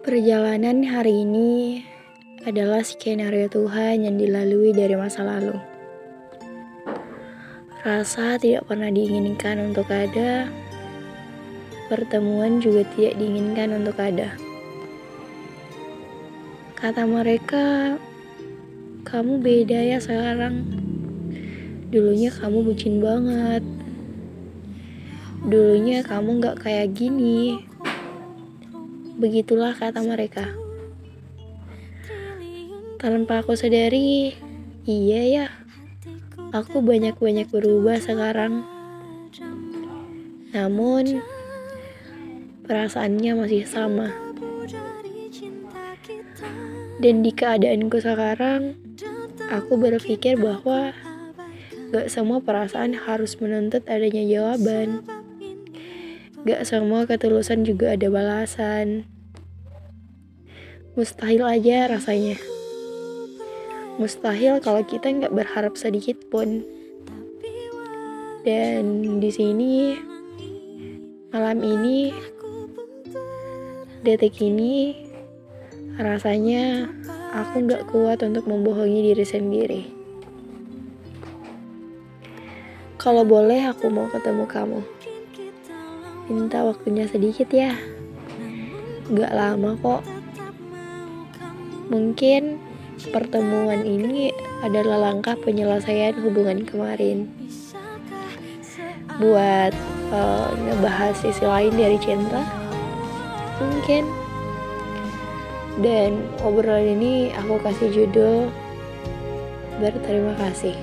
Perjalanan hari ini adalah skenario Tuhan yang dilalui dari masa lalu. Rasa tidak pernah diinginkan untuk ada, pertemuan juga tidak diinginkan untuk ada. Kata mereka, kamu beda ya sekarang. Dulunya kamu bucin banget. Dulunya kamu gak kayak gini. Begitulah kata mereka. Tanpa aku sadari, iya ya, aku banyak-banyak berubah sekarang. Namun, perasaannya masih sama. Dan di keadaanku sekarang, aku berpikir bahwa gak semua perasaan harus menuntut adanya jawaban. Gak semua ketulusan juga ada balasan. Mustahil aja rasanya. Mustahil kalau kita nggak berharap sedikit pun. Dan di sini malam ini detik ini Rasanya aku gak kuat untuk membohongi diri sendiri. Kalau boleh aku mau ketemu kamu. Minta waktunya sedikit ya. Gak lama kok. Mungkin pertemuan ini adalah langkah penyelesaian hubungan kemarin. Buat uh, ngebahas sisi lain dari cinta. Mungkin dan obrolan ini aku kasih judul Berterima kasih.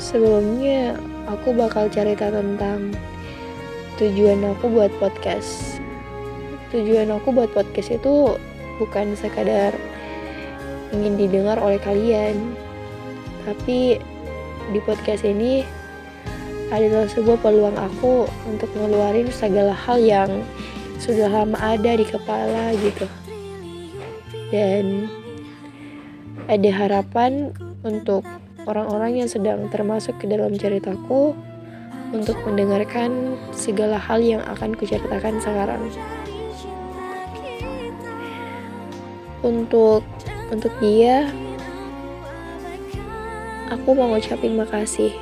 Sebelumnya aku bakal cerita tentang tujuan aku buat podcast. Tujuan aku buat podcast itu bukan sekadar ingin didengar oleh kalian, tapi di podcast ini adalah sebuah peluang aku untuk ngeluarin segala hal yang sudah lama ada di kepala gitu dan ada harapan untuk orang-orang yang sedang termasuk ke dalam ceritaku untuk mendengarkan segala hal yang akan kuceritakan sekarang untuk untuk dia aku mau ngucapin makasih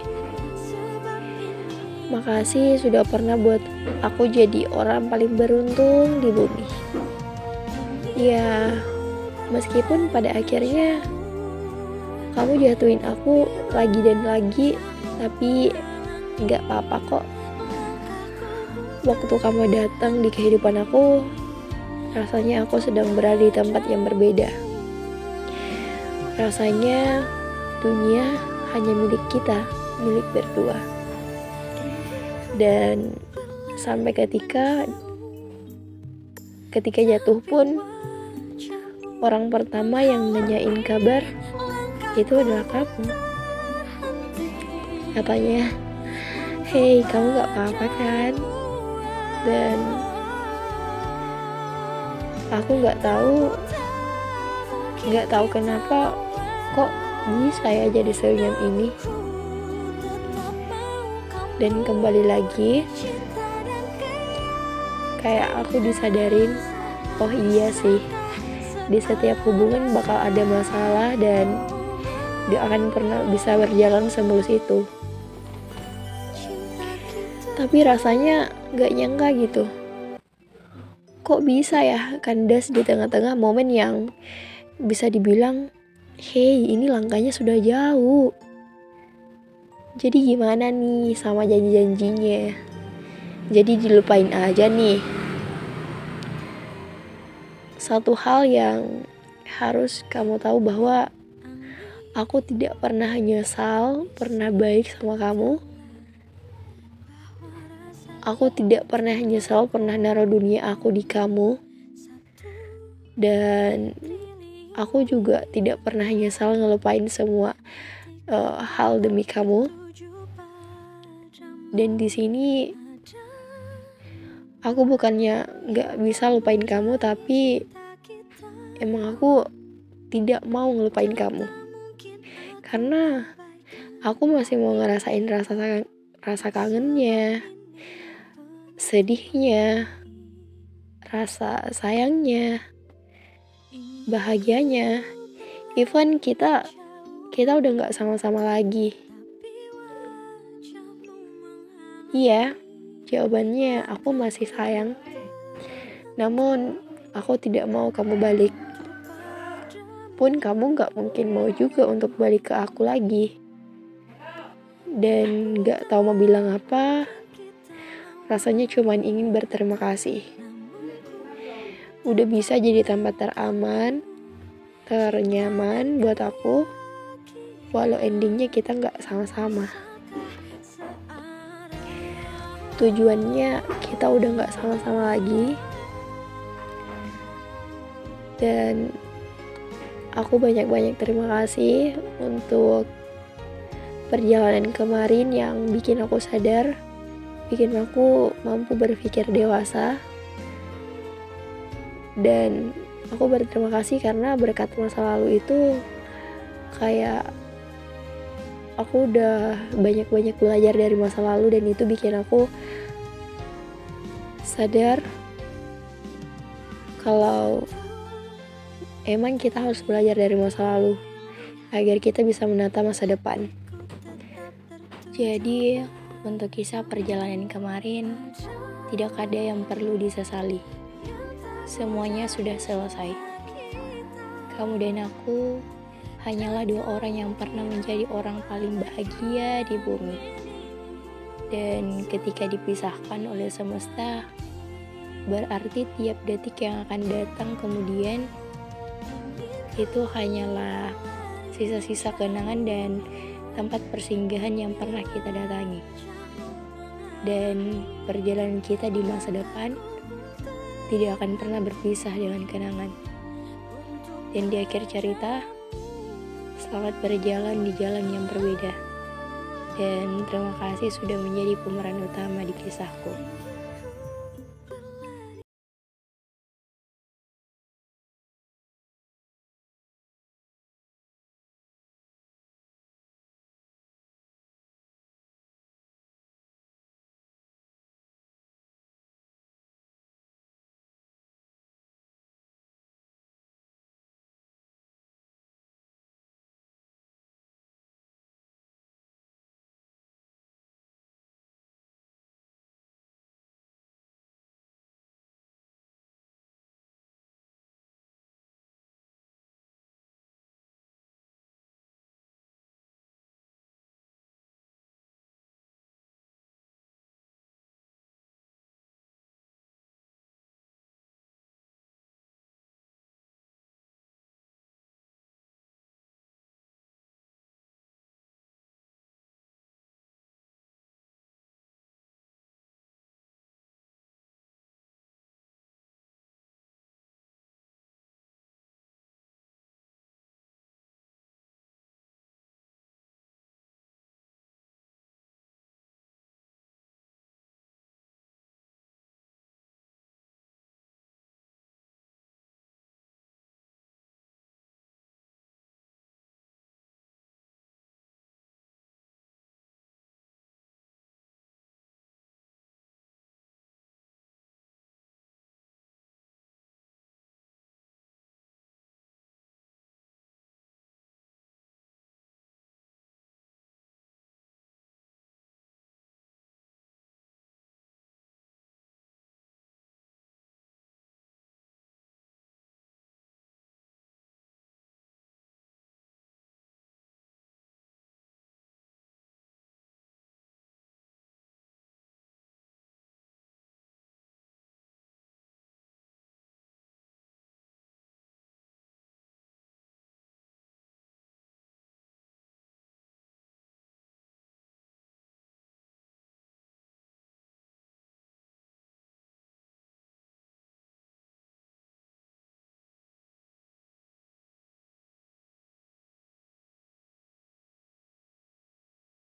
Makasih sudah pernah buat aku jadi orang paling beruntung di bumi. Ya, meskipun pada akhirnya kamu jatuhin aku lagi dan lagi, tapi nggak apa-apa kok. Waktu kamu datang di kehidupan aku, rasanya aku sedang berada di tempat yang berbeda. Rasanya dunia hanya milik kita, milik berdua dan sampai ketika ketika jatuh pun orang pertama yang nanyain kabar itu adalah kamu. Katanya hei kamu gak apa-apa kan? Dan aku gak tahu gak tahu kenapa kok bisa ya jadi senyum ini. Dan kembali lagi kayak aku disadarin oh iya sih di setiap hubungan bakal ada masalah dan gak akan pernah bisa berjalan semulus itu tapi rasanya gak nyangka gitu kok bisa ya kandas di tengah-tengah momen yang bisa dibilang hei ini langkahnya sudah jauh jadi gimana nih sama janji-janjinya? Jadi dilupain aja nih. Satu hal yang harus kamu tahu bahwa aku tidak pernah nyesal, pernah baik sama kamu. Aku tidak pernah nyesal, pernah naruh dunia aku di kamu. Dan aku juga tidak pernah nyesal ngelupain semua uh, hal demi kamu dan di sini aku bukannya nggak bisa lupain kamu tapi emang aku tidak mau ngelupain kamu karena aku masih mau ngerasain rasa rasa kangennya sedihnya rasa sayangnya, bahagianya, even kita kita udah nggak sama-sama lagi. Iya, jawabannya aku masih sayang. Namun, aku tidak mau kamu balik. Pun kamu nggak mungkin mau juga untuk balik ke aku lagi. Dan nggak tahu mau bilang apa, rasanya cuma ingin berterima kasih. Udah bisa jadi tempat teraman, ternyaman buat aku, walau endingnya kita nggak sama-sama. Tujuannya kita udah nggak sama-sama lagi, dan aku banyak-banyak terima kasih untuk perjalanan kemarin yang bikin aku sadar, bikin aku mampu berpikir dewasa, dan aku berterima kasih karena berkat masa lalu itu kayak aku udah banyak-banyak belajar dari masa lalu dan itu bikin aku sadar kalau emang kita harus belajar dari masa lalu agar kita bisa menata masa depan. Jadi, untuk kisah perjalanan kemarin, tidak ada yang perlu disesali semuanya sudah selesai. Kamu dan aku hanyalah dua orang yang pernah menjadi orang paling bahagia di bumi. Dan ketika dipisahkan oleh semesta, berarti tiap detik yang akan datang kemudian itu hanyalah sisa-sisa kenangan dan tempat persinggahan yang pernah kita datangi. Dan perjalanan kita di masa depan tidak akan pernah berpisah dengan kenangan. Dan di akhir cerita, selamat berjalan di jalan yang berbeda. Dan terima kasih sudah menjadi pemeran utama di kisahku.